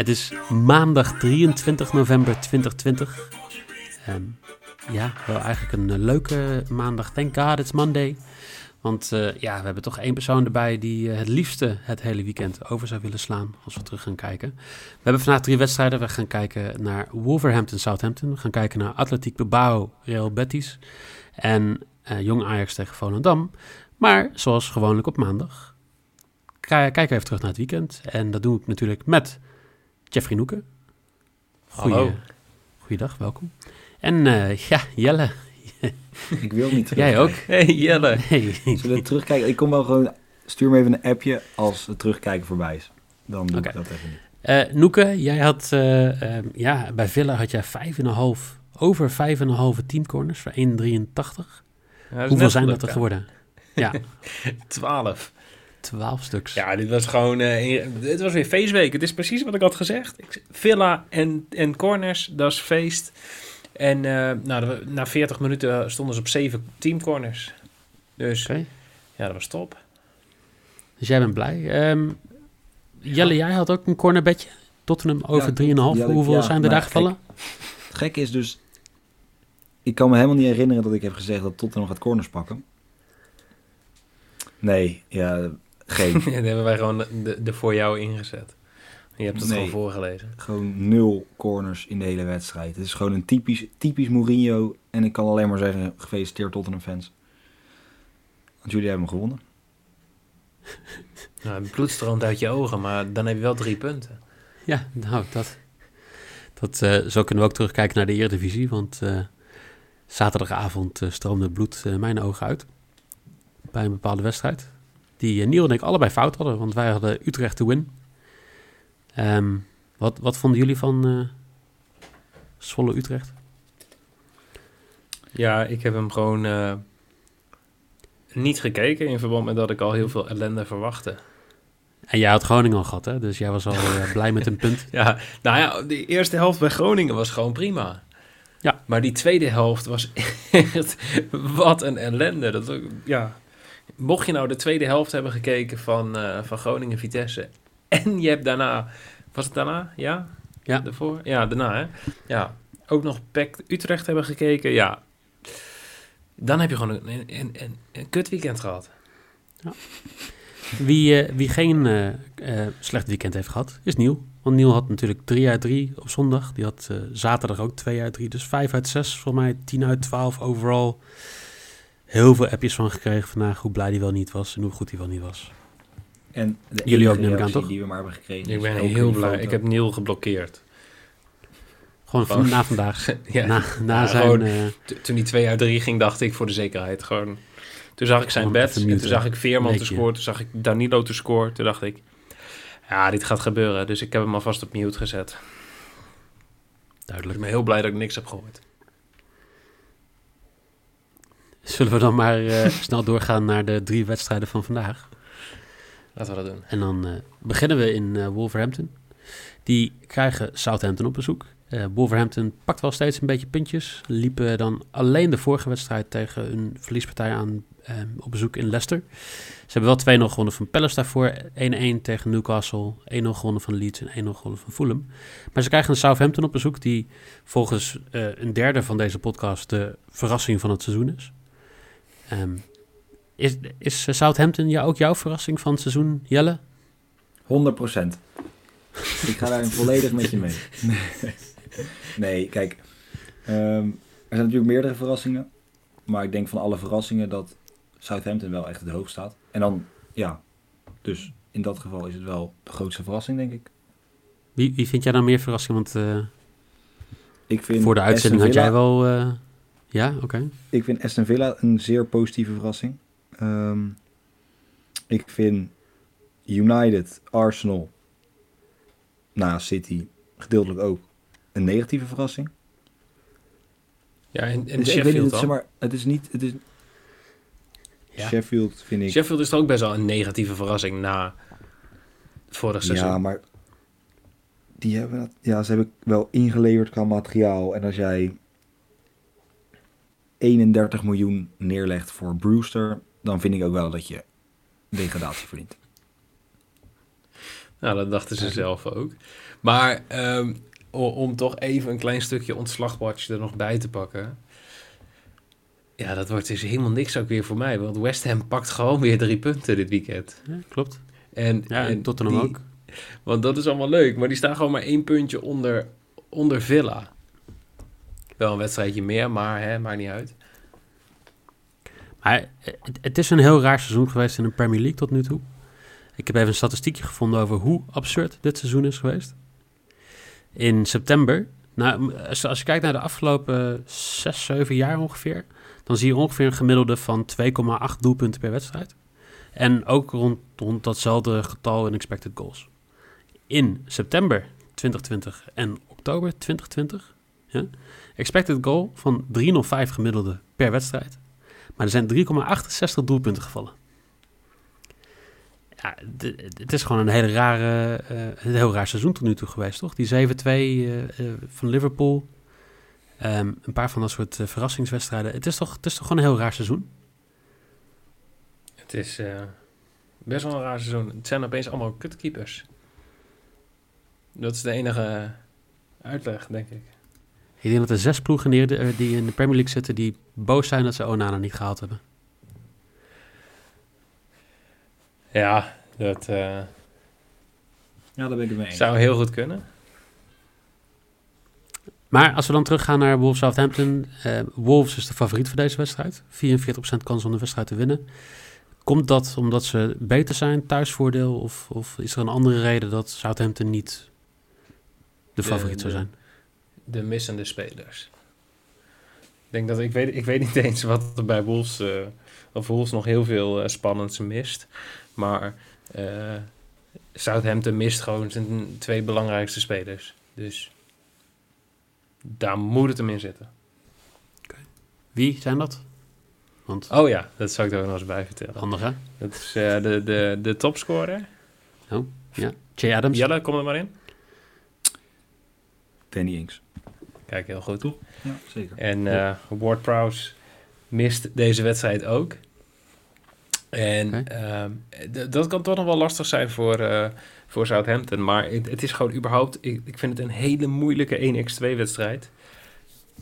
Het is maandag 23 november 2020. Ehm, ja, wel eigenlijk een eh, leuke maandag. Thank God it's Monday. Want eh, ja, we hebben toch één persoon erbij die eh, het liefste het hele weekend over zou willen slaan als we terug gaan kijken. We hebben vandaag drie wedstrijden. We gaan kijken naar Wolverhampton, Southampton. We gaan kijken naar Atletiek Bilbao, Real Betis. En Jong Ajax tegen Volendam. Maar zoals gewoonlijk op maandag, kijken we even terug naar het weekend. En dat doe ik natuurlijk met Jeffrey Noeken. Goeie, Hallo. Goeiedag, welkom. En eh, ja, Jelle. Ik wil niet terug. Jij ook? Hey Jelle. Hey. Zullen we terugkijken? Ik kom wel gewoon... Stuur me even een appje als het terugkijken voorbij is. Dan doe ik dat even niet. Eh, Noeke, jij had, eh, ehm, ja, bij Villa had jij 5,5, over 5,5 teamcorners voor 1,83. Hoeveel zijn dat er geworden? Ja, 12. 12 stuks. Ja, dit was gewoon... eh, dit was weer feestweek. Het is precies wat ik had gezegd. Ik, Villa en, en corners, dat is feest. En eh, nou, na 40 minuten stonden ze op 7 teamcorners. Dus ja, dat was top. dus jij bent blij. Ehm, Jelle, jij had ook een cornerbedje. Tottenham over Ja, 3,5. die had ik, Hoeveel ja, zijn er maar daar gevallen? Het gekke is dus... Ik kan me helemaal niet herinneren dat ik heb gezegd dat Tottenham gaat corners pakken. Nee, ja, geen. Ja, dat hebben wij gewoon de, de voor jou ingezet. Je hebt het Nee. gewoon voorgelezen. gewoon nul corners in de hele wedstrijd. Het is gewoon een typisch, typisch Mourinho. En ik kan alleen maar zeggen, gefeliciteerd Tottenham fans. Want jullie hebben hem gewonnen. Nou, het bloed stroomt uit je ogen, maar dan heb je wel drie punten. Ja, nou, dat, dat, eh, zo kunnen we ook terugkijken naar de Eredivisie. Want eh, zaterdagavond eh, stroomde het bloed mijn ogen uit. Bij een bepaalde wedstrijd. Die eh, Niel en ik allebei fout hadden. Want wij hadden Utrecht te win. Ehm, wat, wat vonden jullie van eh Zwolle Utrecht? Ja, ik heb hem gewoon eh, niet gekeken in verband met dat ik al heel veel ellende verwachtte. En jij had Groningen al gehad, hè? Dus jij was al blij met een punt. Ja, nou ja, de eerste helft bij Groningen was gewoon prima. Ja. Maar die tweede helft was echt wat een ellende. Dat, ja. Mocht je nou de tweede helft hebben gekeken van, eh, van Groningen-Vitesse en je hebt daarna, was het daarna? Ja? Ja. Daarvoor? Ja, daarna hè? Ja. Ook nog PEC Utrecht hebben gekeken, ja. Dan heb je gewoon een, een, een, een, kut weekend gehad. Wie, eh, wie geen eh, eh, slecht weekend heeft gehad, is Niel. Want Niel had natuurlijk 3 uit 3 op zondag. Die had zaterdag ook 2 uit 3. Dus 5 uit 6, voor mij 10 uit 12 overal. Heel veel appjes van gekregen vandaag hoe blij hij wel niet was en hoe goed hij wel niet was. En de Jullie ook, neem ik aan, toch? die we maar hebben gekregen. Ik ben heel blij. foto. Ik heb Neil geblokkeerd. Gewoon Gewoon. na vandaag. Ja, Na, na Ja, zijn... gewoon- eh, Toen die 2 uit 3 ging, dacht ik voor de zekerheid gewoon. Toen zag ik zijn bed. En toen zag ik Veerman te scoren. Toen zag ik Danilo te scoren. Toen dacht ik, ja, dit gaat gebeuren. Dus ik heb hem alvast op mute gezet. Ik duidelijk. ben heel blij dat ik niks heb gehoord. Zullen we dan maar eh, snel doorgaan naar de drie wedstrijden van vandaag. Laten we dat doen. En dan eh, beginnen we in eh, Wolverhampton. Die krijgen Southampton op bezoek. Wolverhampton pakt wel steeds een beetje puntjes. Liepen dan alleen de vorige wedstrijd tegen een verliespartij aan op bezoek in Leicester. Ze hebben wel 2-0 gewonnen van Palace daarvoor. 1-1 tegen Newcastle. 1-0 gewonnen van Leeds en 1-0 gewonnen van Fulham. Maar ze krijgen een Southampton op bezoek die volgens een derde van deze podcast de verrassing van het seizoen is. Ehm, is, is eh, Southampton ja, ook jouw verrassing van het seizoen, Jelle? 100% Ik ga daar volledig met je mee. Nee, kijk. ehm, er zijn natuurlijk meerdere verrassingen. Maar ik denk van alle verrassingen dat Southampton wel echt het hoogst staat. En dan, ja, Dus in dat geval is het wel de grootste verrassing, denk ik. Wie, wie vind jij dan meer verrassing? Want eh, Ik vind voor de uitzending had jij wel... eh, ja, oké. Ik vind Aston Villa een zeer positieve verrassing. Ehm, ik vind United, Arsenal, na City, gedeeltelijk ook een negatieve verrassing. Ja, en, en Dus ik weet Sheffield niet, het, dan? zeg maar, het is niet... Het is, Ja. Sheffield vind ik... Sheffield is toch ook best wel een negatieve verrassing na vorig seizoen. Ja, maar die hebben dat, ja, ze hebben wel ingeleverd qua materiaal. En als jij 31 miljoen neerlegt voor Brewster, dan vind ik ook wel dat je degradatie verdient. Nou, dat dachten ze zelf ook. Maar ehm, om toch even een klein stukje ontslagwatch er nog bij te pakken. Ja, dat wordt dus helemaal niks ook weer voor mij. Want West Ham pakt gewoon weer drie punten dit weekend. Ja, klopt. En, Ja, en Tottenham die- ook. Want dat is allemaal leuk. Maar die staan gewoon maar één puntje onder, onder Villa. Wel een wedstrijdje meer, maar hè, maakt niet uit. Maar het, het is een heel raar seizoen geweest in de Premier League tot nu toe. Ik heb even een statistiekje gevonden over hoe absurd dit seizoen is geweest. In september, nou, als, als je kijkt naar de afgelopen 6, 7 jaar ongeveer, dan zie je ongeveer een gemiddelde van 2,8 doelpunten per wedstrijd. En ook rond, rond datzelfde getal in expected goals. In september 2020 en oktober 2020, ja, expected goal van 305 gemiddelde per wedstrijd. Maar er zijn 3,68 doelpunten gevallen. Ja, het is gewoon een hele rare, eh, een heel raar seizoen tot nu toe geweest, toch? Die 7-2 eh, eh, van Liverpool. Ehm, een paar van dat soort verrassingswedstrijden. Het is, toch, het is toch gewoon een heel raar seizoen? Het is best wel een raar seizoen. Het zijn opeens allemaal kutkeepers. Dat is de enige uitleg, denk ik. Ik denk dat er zes ploegen neer, eh, die in de Premier League zitten... die boos zijn dat ze Onana niet gehaald hebben. Ja, dat eh, Ja, daar ben ik het mee eens. zou heel goed kunnen. Maar als we dan teruggaan naar Wolves Southampton. eh Wolves is de favoriet voor deze wedstrijd. 44% kans om de wedstrijd te winnen. Komt dat omdat ze beter zijn, thuisvoordeel? Of, of is er een andere reden dat Southampton niet de De- favoriet zou de- zijn? De missende spelers. Ik denk dat ik weet, ik weet niet eens wat er bij Wolves, eh of Wolves nog heel veel eh, spannends mist. Maar eh, Southampton mist gewoon zijn twee belangrijkste spelers. Dus daar moet het hem in zitten. Wie zijn dat? Want Oh ja, dat zou ik er nog eens bij vertellen. handig hè? Dat is eh, de, de, de topscorer. Ja. Jay Adams. Jelle, kom er maar in. Danny Ings. Kijk, heel goed. Ja, zeker. En eh Ward Prowse mist deze wedstrijd ook. En ehm, dat kan toch nog wel lastig zijn voor, eh, voor Southampton. Maar het, het is gewoon überhaupt... Ik, ik vind het een hele moeilijke 1x2-wedstrijd.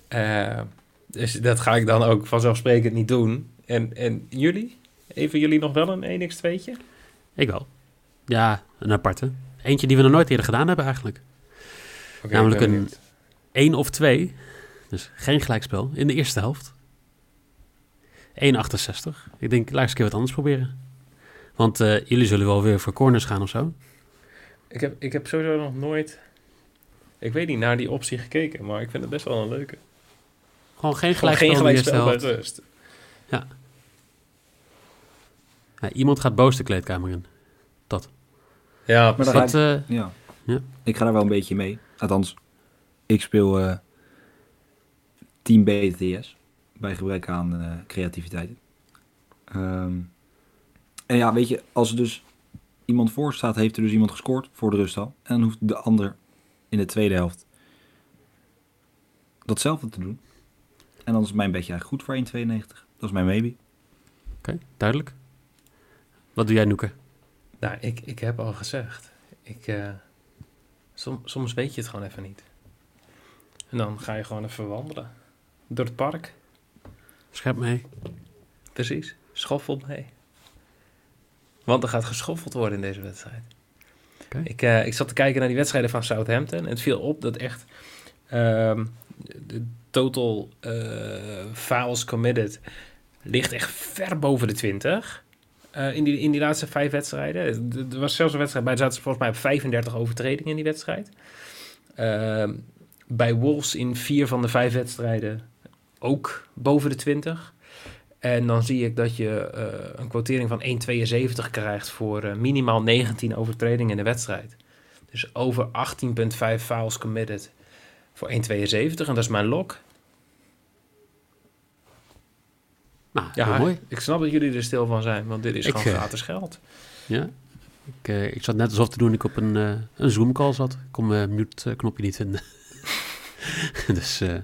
Eh, dus dat ga ik dan ook vanzelfsprekend niet doen. En, en jullie? Even jullie nog wel een 1x2'tje? Ik wel. Ja, een aparte. Eentje die we nog nooit eerder gedaan hebben eigenlijk. Namelijk ik ben een- benieuwd. Eén of twee. Dus geen gelijkspel in de eerste helft. 1,68. Ik denk, laat eens een keer wat anders proberen. Want eh, jullie zullen wel weer voor corners gaan of zo. Ik heb, ik heb sowieso nog nooit... Ik weet niet naar die optie gekeken, maar ik vind het best wel een leuke. Gewoon geen Gewoon gelijkspel geen in de eerste gelijkspel bij rust. Ja, iemand gaat boos de kleedkamer in. Ja, Maar dan Dat, ga eh, Ja. Ja. Ik ga daar wel een beetje mee. Althans, ik speel eh Team BTS. Bij gebrek aan eh, creativiteit. Ehm, en ja, weet je, als er dus iemand voor staat, heeft er dus iemand gescoord voor de rust al. En dan hoeft de ander in de tweede helft datzelfde te doen. En dan is mijn bedje eigenlijk goed voor 1,92. Dat is mijn maybe. Oké, duidelijk. Wat doe jij, Noeke? Nou, ik, ik heb al gezegd. Ik, eh, som- soms weet je het gewoon even niet. En dan ga je gewoon even wandelen. Door het park. Schep mee. Precies. Schoffel mee. Want er gaat geschoffeld worden in deze wedstrijd. Ik, eh, ik zat te kijken naar die wedstrijden van Southampton. En het viel op dat echt ehm, de total eh fouls committed ligt echt ver boven de 20. eh, in, die, in die laatste vijf wedstrijden. Er was zelfs een wedstrijd bij, er zaten volgens mij op 35 overtredingen in die wedstrijd. Bij Wolves in vier van de vijf wedstrijden ook boven de 20. En dan zie ik dat je eh, een quotering van 1,72 krijgt voor eh, minimaal 19 overtredingen in de wedstrijd. Dus over 18,5 fouls committed voor 1,72. En dat is mijn lok. Nou, Ja, mooi. ik snap dat jullie er stil van zijn, want dit is Ik, gewoon eh, gratis geld. Ja. Ik, ik zat net alsof te doen ik op een, een Zoom-call zat. Ik kon mijn mute-knopje niet vinden. dus, eh,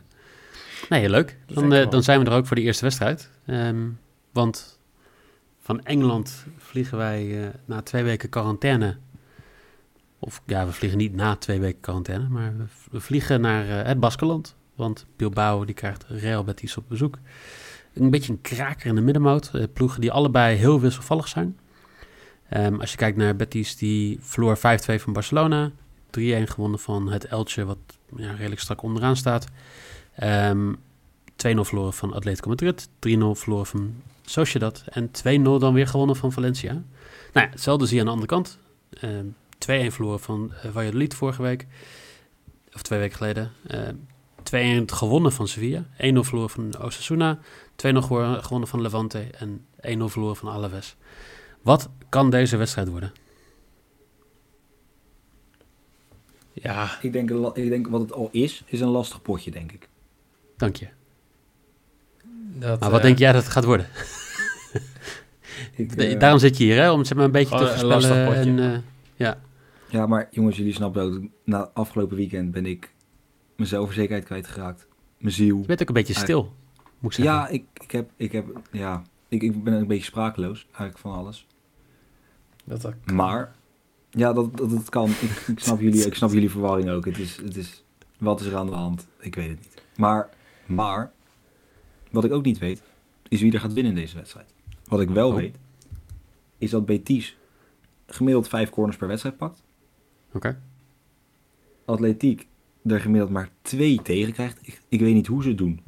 nee, leuk. Dan, eh, dan zijn we er ook voor de eerste wedstrijd. Ehm, want van Engeland vliegen wij eh, na twee weken quarantaine. Of ja, we vliegen niet na twee weken quarantaine, maar we, vliegen naar het Baskeland. Want Bilbao die krijgt Real Betis op bezoek. Een beetje een kraker in de middenmoot. Ploegen die allebei heel wisselvallig zijn. Ehm, als je kijkt naar Betis, die verloor 5-2 van Barcelona. 3-1 gewonnen van het Elche, wat ja, redelijk strak onderaan staat. Ehm 2-0 verloren van Atletico Madrid. 3-0 verloren van Sociedad. En 2-0 dan weer gewonnen van Valencia. Nou ja, hetzelfde zie je aan de andere kant. Ehm 2-1 verloren van uh, Valladolid vorige week. Of twee weken geleden. Ehm 2-1 gewonnen van Sevilla. 1-0 verloren van Osasuna. 2-0 gewo- gewonnen van Levante. En 1-0 verloren van Alaves. Wat kan deze wedstrijd worden? Ja, Ik denk, ik denk wat het al is, is een lastig potje, denk ik. Dank je. dat, Maar wat eh, denk jij dat het gaat worden? ik eh, Daarom zit je hier, hè? Om het zeg maar een beetje te een lastig voorspellen. potje. En, eh, Ja, maar jongens, jullie snappen ook, na afgelopen weekend ben ik mijn zelfverzekerheid kwijtgeraakt. Mijn ziel. je bent ook een beetje stil, moet ik zeggen. Ja, ik, ik heb, ik heb, ja, ik, ik ben een beetje sprakeloos, eigenlijk van alles. dat, dat, Maar, ja, dat, dat, dat kan. Ik, ik, snap jullie, ik snap jullie verwarring ook. Het is, het is, wat is er aan de hand? Ik weet het niet. Maar, maar, wat ik ook niet weet, is wie er gaat winnen in deze wedstrijd. Wat ik wel Oh. weet, is dat Betis gemiddeld vijf corners per wedstrijd pakt. Oké. Atletiek er gemiddeld maar twee tegen krijgt. Ik, ik weet niet hoe ze het doen.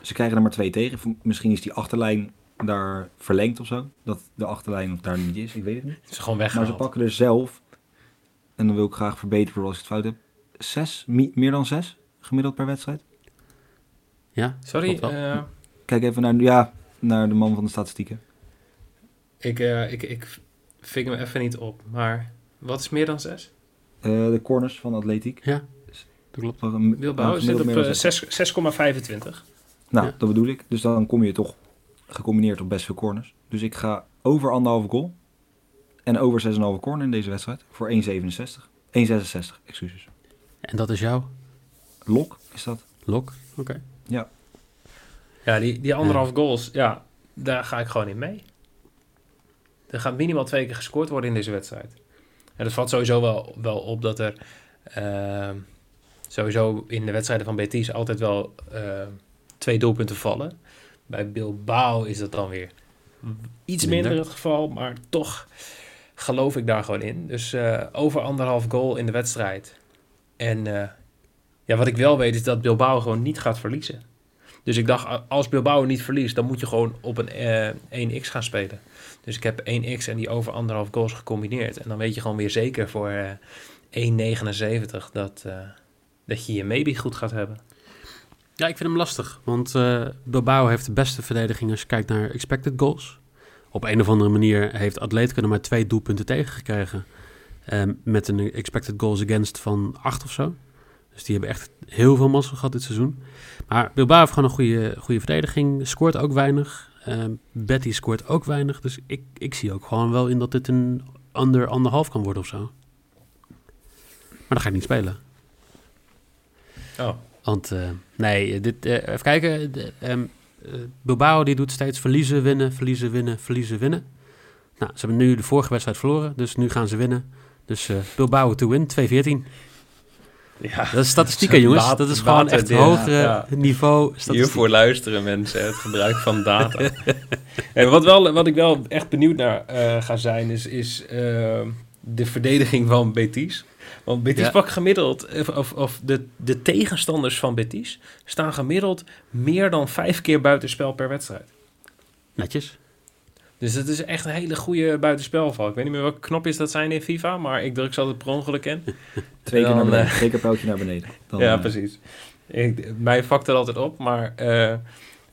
Ze krijgen er maar twee tegen. Misschien is die achterlijn daar verlengd of zo. Dat de achterlijn daar niet is. Ik weet het niet. is gewoon Maar ze pakken er zelf, en dan wil ik graag verbeteren voor als ik het fout heb, zes, meer dan zes gemiddeld per wedstrijd. Ja, Sorry, eh, Kijk even naar, ja, naar de man van de statistieken. ik, eh, ik, ik ving me even niet op. Maar wat is meer dan zes? Eh, de corners van Atletiek. ja, dat klopt. Bilbao zit op eh, zes- 6,25. Nou, Ja. dat bedoel ik. Dus dan kom je toch gecombineerd op best veel corners. Dus ik ga over anderhalve goal. En over 6,5 corner in deze wedstrijd. Voor 1,67. 1,66, excuses. En dat is jouw Lok is dat. lok? Oké. Ja, die, die anderhalf goals, ja, daar ga ik gewoon in mee. Er gaat minimaal twee keer gescoord worden in deze wedstrijd. En het valt sowieso wel, wel op dat er ehm, sowieso in de wedstrijden van Betis altijd wel ehm, twee doelpunten vallen. Bij Bilbao is dat dan weer iets minder, Minder. het geval, maar toch geloof ik daar gewoon in. Dus eh, over anderhalf goal in de wedstrijd. En eh, ja, wat ik wel weet is dat Bilbao gewoon niet gaat verliezen. Dus ik dacht, als Bilbao niet verliest, dan moet je gewoon op een eh 1x gaan spelen. Dus ik heb 1x en die over anderhalf goals gecombineerd. En dan weet je gewoon weer zeker voor eh 1,79 dat, eh, dat je je maybe goed gaat hebben. Ja, ik vind hem lastig. Want eh Bilbao heeft de beste verdediging als je kijkt naar expected goals. Op een of andere manier heeft Atletico er maar twee doelpunten tegengekregen. Ehm met een expected goals against van acht of zo. Dus die hebben echt heel veel mazzel gehad dit seizoen. Maar Bilbao heeft gewoon een goede, goede verdediging. Scoort ook weinig. Ehm Betty scoort ook weinig. Dus ik, ik zie ook gewoon wel in dat dit een under anderhalf kan worden of zo. Maar dan ga ik niet spelen. Oh, Want eh, nee, dit, eh, even kijken. De, ehm, eh, Bilbao die doet steeds verliezen, winnen, verliezen, winnen, verliezen, winnen. Nou, ze hebben nu de vorige wedstrijd verloren, dus nu gaan ze winnen. Dus Bilbao to win, 2-14. ja. Dat is statistieken, jongens. Dat is gewoon echt ja. niveau statistiek. Hiervoor luisteren mensen, het gebruik van data. en wat, wel, wat ik wel echt benieuwd naar ga zijn, is, is eh, de verdediging van Betis. Want Betis Ja. pakt gemiddeld, of, of, of de, de tegenstanders van Betis staan gemiddeld meer dan vijf keer buitenspel per wedstrijd. Netjes. Dus dat is echt een hele goede buitenspelval. Ik weet niet meer welke knopjes dat zijn in FIFA, maar ik druk ze altijd per ongeluk in. Twee keer naar beneden. eh, Twee keer pijltje naar beneden. Dan, ja, eh, precies. Ik, mij vakt er altijd op, maar eh,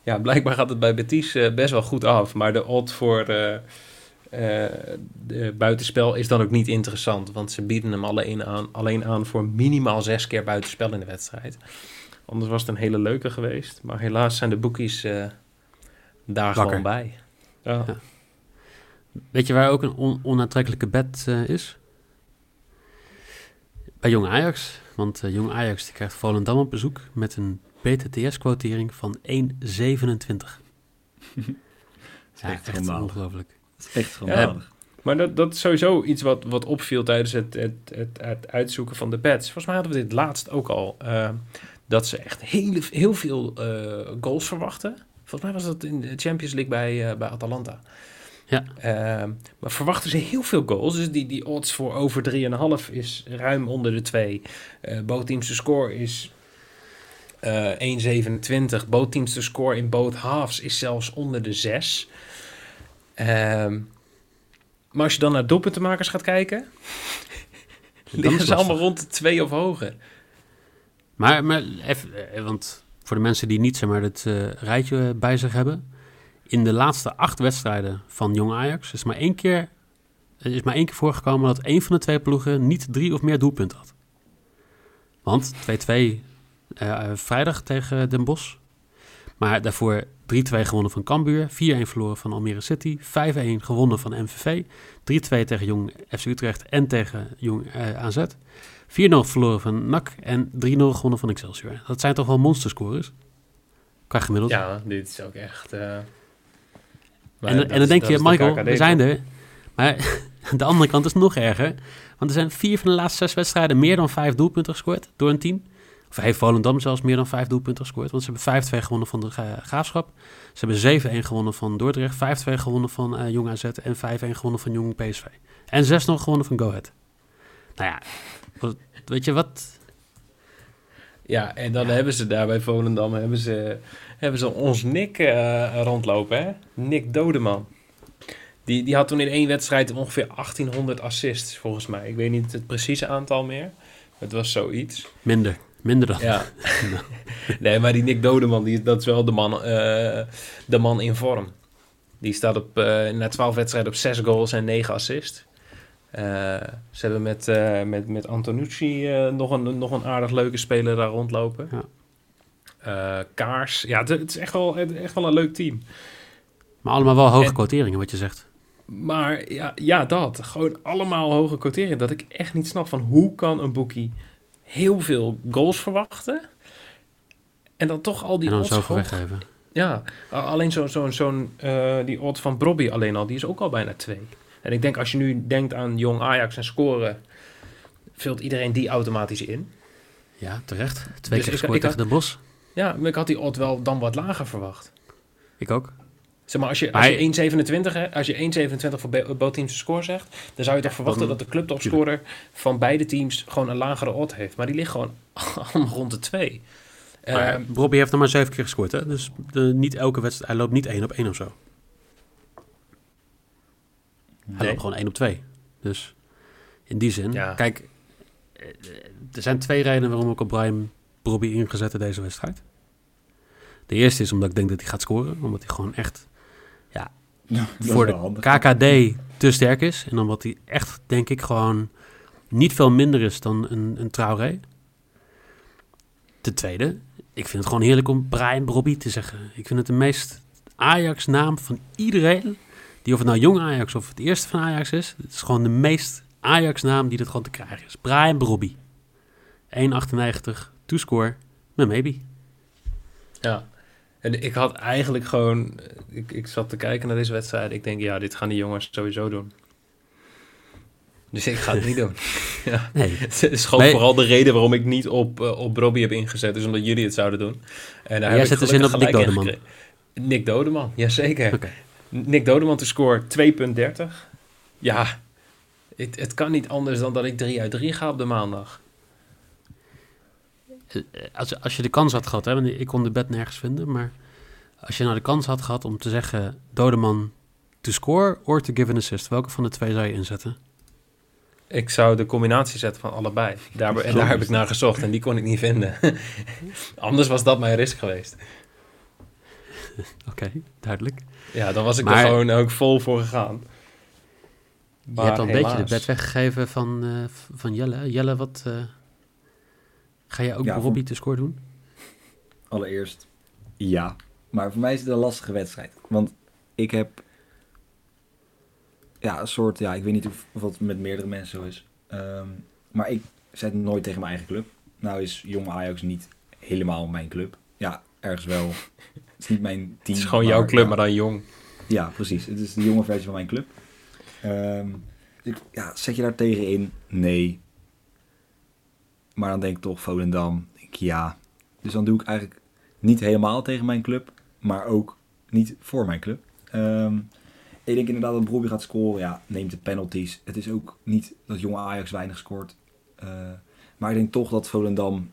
ja, blijkbaar gaat het bij Betis best wel goed af. Maar de odd voor de buitenspel is dan ook niet interessant, want ze bieden hem alleen aan, alleen aan voor minimaal zes keer buitenspel in de wedstrijd. Anders was het een hele leuke geweest, maar helaas zijn de boekies eh, daar gewoon bij. Ja. Ja. Weet je waar ook een on- onaantrekkelijke bet eh, is? Bij Jong Ajax. Want eh, Jong Ajax die krijgt Volendam op bezoek met een BTTS-quotering van 1,27. ja, echt ongelooflijk. Is echt schandalig. Maar dat, dat is sowieso iets wat, wat opviel tijdens het, het, het, het uitzoeken van de bets. Volgens mij hadden we dit laatst ook al. eh, dat ze echt hele, heel veel eh, goals verwachten. Volgens mij was dat in de Champions League bij, eh, bij Atalanta. Ja. Maar verwachten ze heel veel goals. Dus die, die odds voor over 3,5 is ruim onder de 2. Eh bootteamse score is eh 1,27. Bootteamse score in both halves is zelfs onder de 6. Ehm, maar als je dan naar doelpuntenmakers gaat kijken, liggen is ze allemaal rond de 2 of hoger. Maar, maar even, eh, want voor de mensen die niet zeg maar, het eh, rijtje bij zich hebben. In de laatste acht wedstrijden van Jong Ajax is maar één keer, er is maar één keer voorgekomen dat één van de twee ploegen niet drie of meer doelpunten had. Want 2-2 eh, vrijdag tegen Den Bosch. Maar daarvoor 3-2 gewonnen van Cambuur, 4-1 verloren van Almere City, 5-1 gewonnen van MVV, 3-2 tegen Jong FC Utrecht en tegen Jong eh, AZ. 4-0 verloren van NAC en 3-0 gewonnen van Excelsior. Dat zijn toch wel monsterscores? Qua gemiddeld. Ja, dit is ook echt... eh, en, en dan is- denk je, de Michael, KKD we zijn er. Maar de andere kant is nog erger. Want er zijn vier van de laatste zes wedstrijden meer dan vijf doelpunten gescoord door een team. Of heeft Volendam zelfs meer dan vijf doelpunten gescoord. Want ze hebben 5-2 gewonnen van de Gra- Graafschap. Ze hebben 7-1 gewonnen van Dordrecht. 5-2 gewonnen van eh, Jong AZ. En 5-1 gewonnen van Jong PSV. En 6-0 gewonnen van Go Ahead. Nou ja, wat- weet je wat... Ja, en dan hebben ze daar bij Volendam hebben ze, hebben ze ons Nick eh, rondlopen, hè? Nick Dodeman. Die, die had toen in één wedstrijd ongeveer 1800 assists, volgens mij. Ik weet niet het precieze aantal meer. Het was zoiets. Minder. Minder dan. Ja. nee, maar die Nick Dodeman, die, dat is wel de man, eh, de man in vorm. Die staat op, eh, na 12 wedstrijden op 6 goals en 9 assists. Eh, ze hebben met, met, met Antonucci nog, een, nog een aardig leuke speler daar rondlopen. Ja. Kaars. Ja, het, het is echt wel, het- echt wel een leuk team. Maar allemaal wel hoge En- quoteringen, wat je zegt. Maar ja, ja, dat. Gewoon allemaal hoge quoteringen. Dat ik echt niet snap van hoe kan een boekie heel veel goals verwachten... en dan toch al die en dan odds zoveel weggeven. Ja, alleen zo'n zo, zo'n eh, die odd van Brobby alleen al, die is ook al bijna twee. En ik denk als je nu denkt aan jong Ajax en scoren, vult iedereen die automatisch in. Ja, terecht. Twee Dus keer gescoord tegen Den Bosch. Ja, maar ik had die odd wel dan wat lager verwacht. Ik ook. Zeg maar, als je, als je 1,27 hè, als je 1,27 voor Bo- bootteams score zegt, dan zou je toch verwachten dat de clubtopscorer van beide teams gewoon een lagere odd heeft. Maar die ligt gewoon allemaal rond de 2. Maar ja, Bobby heeft er maar zeven keer gescoord, hè? Dus de, niet elke wedstrijd, hij loopt niet één op één of zo. Hij loopt gewoon één op twee. Dus in die zin, Ja. kijk, eh, er zijn twee redenen waarom ik op Brian Bobby ingezet in deze wedstrijd. De eerste is omdat ik denk dat hij gaat scoren, omdat hij gewoon echt Ja, dat voor de handig. KKD te sterk is. En omdat hij echt, denk ik, gewoon niet veel minder is dan een, een Traoré. Ten tweede, ik vind het gewoon heerlijk om Brian Brobby te zeggen. Ik vind het de meest Ajax-naam van iedereen. Die of het nou jong Ajax of het eerste van Ajax is. Het is gewoon de meest Ajax-naam die er gewoon te krijgen is. Brian Brobby. 1,98, toescore met maybe. Ja. En ik had eigenlijk gewoon... Ik, ik zat te kijken naar deze wedstrijd. Ik denk, ja, dit gaan die jongens sowieso doen. Dus ik ga het niet doen. ja. Nee, Het is gewoon Nee. vooral de reden waarom ik niet op, eh, op Robbie heb ingezet. is omdat jullie het zouden doen. En daar Jij heb zet ik dus in op Nick Dodeman. gekregen. Nick Dodeman, jazeker. Nick Dodeman te score 2,30. Ja, het, het kan niet anders dan dat ik 3 uit 3 ga op de maandag. Eh, als, als je de kans had gehad, hè, want ik kon de bed nergens vinden, maar als je nou de kans had gehad om te zeggen, Dodeman to score or to give an assist? Welke van de twee zou je inzetten? Ik zou de combinatie zetten van allebei. Daar, en daar heb ik naar gezocht en die kon ik niet vinden. Anders was dat mijn risk geweest. Oké, duidelijk. Ja, dan was ik Maar- er gewoon ook vol voor gegaan. je hebt al een beetje de bed weggegeven van, eh, van Jelle. Jelle, wat... eh, ga jij ook Ja, Robbie to score doen? Allereerst, ja. Maar voor mij is het een lastige wedstrijd. Want ik heb... Ja, een soort... Ja, ik weet niet of, of het met meerdere mensen zo is. Ehm, maar ik zet nooit tegen mijn eigen club. Nou is Jong Ajax niet helemaal mijn club. Ja, ergens wel. Het is niet mijn team. Het is gewoon jouw club, ja. maar dan jong. Ja, precies. Het is de jonge versie van mijn club. Ehm, dus ik, ja, zet je daar tegen in? Nee. Maar dan denk ik toch Volendam. Ik, ja. Dus dan doe ik eigenlijk niet helemaal tegen mijn club, maar ook niet voor mijn club. Ehm, ik denk inderdaad dat Brobbey gaat scoren. Ja, neemt de penalties. Het is ook niet dat jonge Ajax weinig scoort. Eh, maar ik denk toch dat Volendam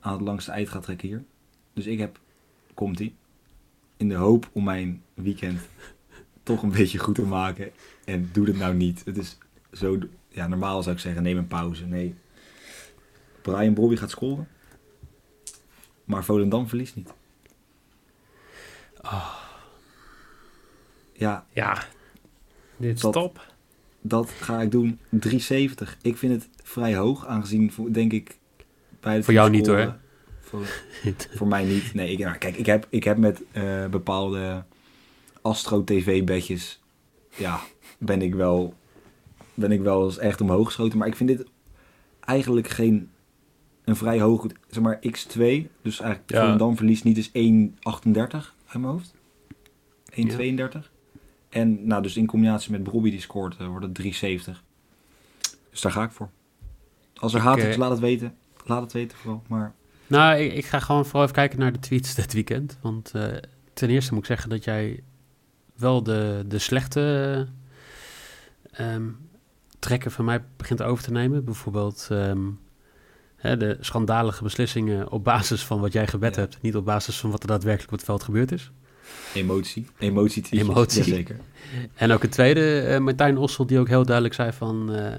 aan het langste eind gaat trekken hier. Dus ik heb, komt ie, in de hoop om mijn weekend toch een beetje goed te maken. En doe het nou niet. Het is zo, ja, normaal zou ik zeggen, neem een pauze. Nee. Brian Brobby gaat scoren. Maar Volendam verliest niet. Ja, Ja, dit is Dat- top. dat ga ik doen. 370. Ik vind het vrij hoog, aangezien, voor, denk ik... Bij het Voor jou niet, hoor. Voor, voor mij niet. Nee, ik, nou, kijk, ik heb, ik heb met eh, bepaalde Astro TV-bedjes... Ja, ben ik wel... Ben ik wel eens echt omhoog geschoten. Maar ik vind dit eigenlijk geen... Een vrij hoog... Zeg maar X2. Dus eigenlijk Ja. Volendam verliest niet is 1,38 uit mijn hoofd. 1,32. En nou, dus in combinatie met Bobby die scoort, eh, wordt het 370. Dus daar ga ik voor. Als er haat is, laat het weten. Laat het weten vooral. Maar Nou, ik, ik ga gewoon vooral even kijken naar de tweets dit weekend. Want eh, ten eerste moet ik zeggen dat jij wel de, de slechte ehm, trekken van mij begint over te nemen. Bijvoorbeeld ehm, hè, de schandalige beslissingen op basis van wat jij gebed Ja. hebt. Niet op basis van wat er daadwerkelijk op het veld gebeurd is. emotie. Emotie. Emotie. Jazeker. En ook het tweede, eh, Martijn Ossel, die ook heel duidelijk zei van... eh,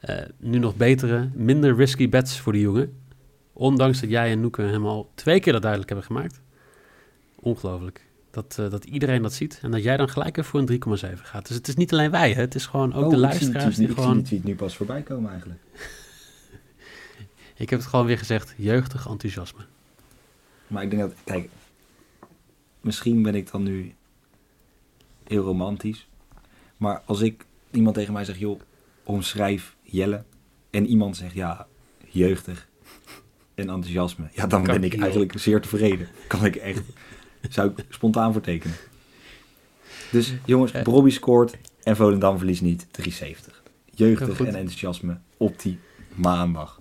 eh, nu nog betere, minder risky bets voor de jongen. Ondanks dat jij en Noeke hem al twee keer dat duidelijk hebben gemaakt. Ongelooflijk. Dat, dat iedereen dat ziet. En dat jij dan gelijk even voor een 3,7 gaat. Dus het is niet alleen wij, hè. het is gewoon ook Oh, de zie luisteraars die die Ik zie gewoon... die tweet nu pas voorbij komen eigenlijk. Ik heb het gewoon weer gezegd, jeugdig enthousiasme. Maar ik denk dat, kijk, misschien ben ik dan nu heel romantisch. Maar als ik iemand tegen mij zegt, joh, omschrijf Jelle. En iemand zegt, ja, jeugdig en enthousiasme. Ja, dan Kan ben ik eigenlijk zeer tevreden. Kan ik echt, zou ik spontaan voor tekenen. Dus jongens, Eh. Bobby scoort en Volendam verliest niet. 370. Jeugdig goed. en enthousiasme op die maandag.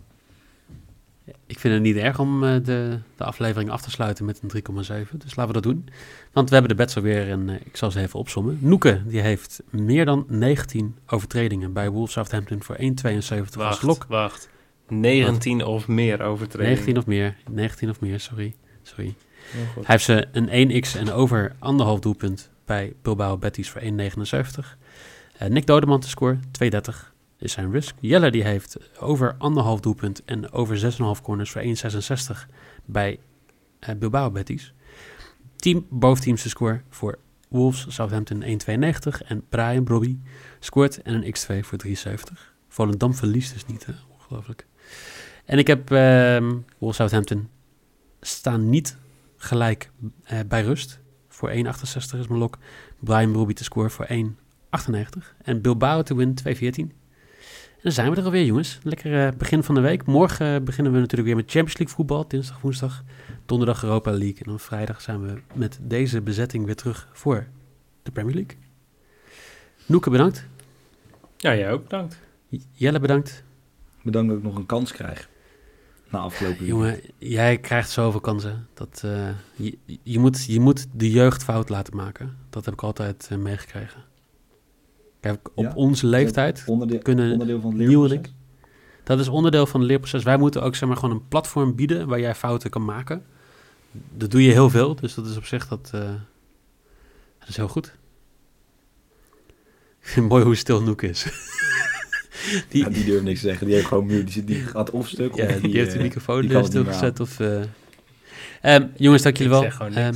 Ik vind het niet erg om eh, de, de aflevering af te sluiten met een 3,7. Dus laten we dat doen. Want we hebben de bets alweer en eh, ik zal ze even opsommen. Noeke, die heeft meer dan 19 overtredingen bij Wolves Southampton voor 1,72 als Wacht, lok. wacht. 19 of meer overtredingen. 19 of meer, 19 of meer, sorry. sorry. Hij heeft ze een 1x en over anderhalf doelpunt bij Bilbao Betis voor 1,79. Eh, Nick Dodeman te score, 2,30 is zijn risk. Jelle die heeft over anderhalf doelpunt en over 6,5 corners voor 1,66 bij eh, Bilbao Betis. Team boventeams te score voor Wolves Southampton 1,92 en Brian Brobby scoort en een x2 voor 73. Volendam verliest dus niet, hè? ongelooflijk. En ik heb ehm Wolves Southampton staan niet gelijk eh, bij rust. Voor 1,68 is mijn lok. Brian Brobby te scoren voor 1,98. En Bilbao te win 2,14. Dan zijn we er alweer, jongens. Lekker eh, begin van de week. Morgen eh, beginnen we natuurlijk weer met Champions League voetbal. Dinsdag, woensdag, donderdag Europa League. En dan vrijdag zijn we met deze bezetting weer terug voor de Premier League. Noeke, bedankt. Ja, jij ook bedankt. Jelle, bedankt. Bedankt dat ik nog een kans krijg. Na afgelopen week. Jongen, jij krijgt zoveel kansen. Dat, eh, je, je, moet, je moet de jeugd fout laten maken. Dat heb ik altijd eh, meegekregen. Op onze leeftijd kunnen onderdeel van nieuweling. Dat is onderdeel van het leerproces. Wij moeten ook zeg maar, gewoon een platform bieden waar jij fouten kan maken. Dat doe je heel veel, dus dat is op zich dat, eh, dat is heel goed. Mooi hoe stil Noek is. die, die durft niks te zeggen. Die heeft gewoon muur. Die, die gaat of stuk. Ja, die, die, heeft de eh, microfoon eh, stilgezet. Of, uh... um, jongens, dank jullie wel. Um,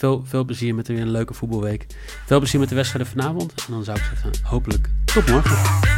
veel, veel plezier met weer een leuke voetbalweek. Veel plezier met de wedstrijden vanavond. En dan zou ik zeggen, hopelijk tot morgen.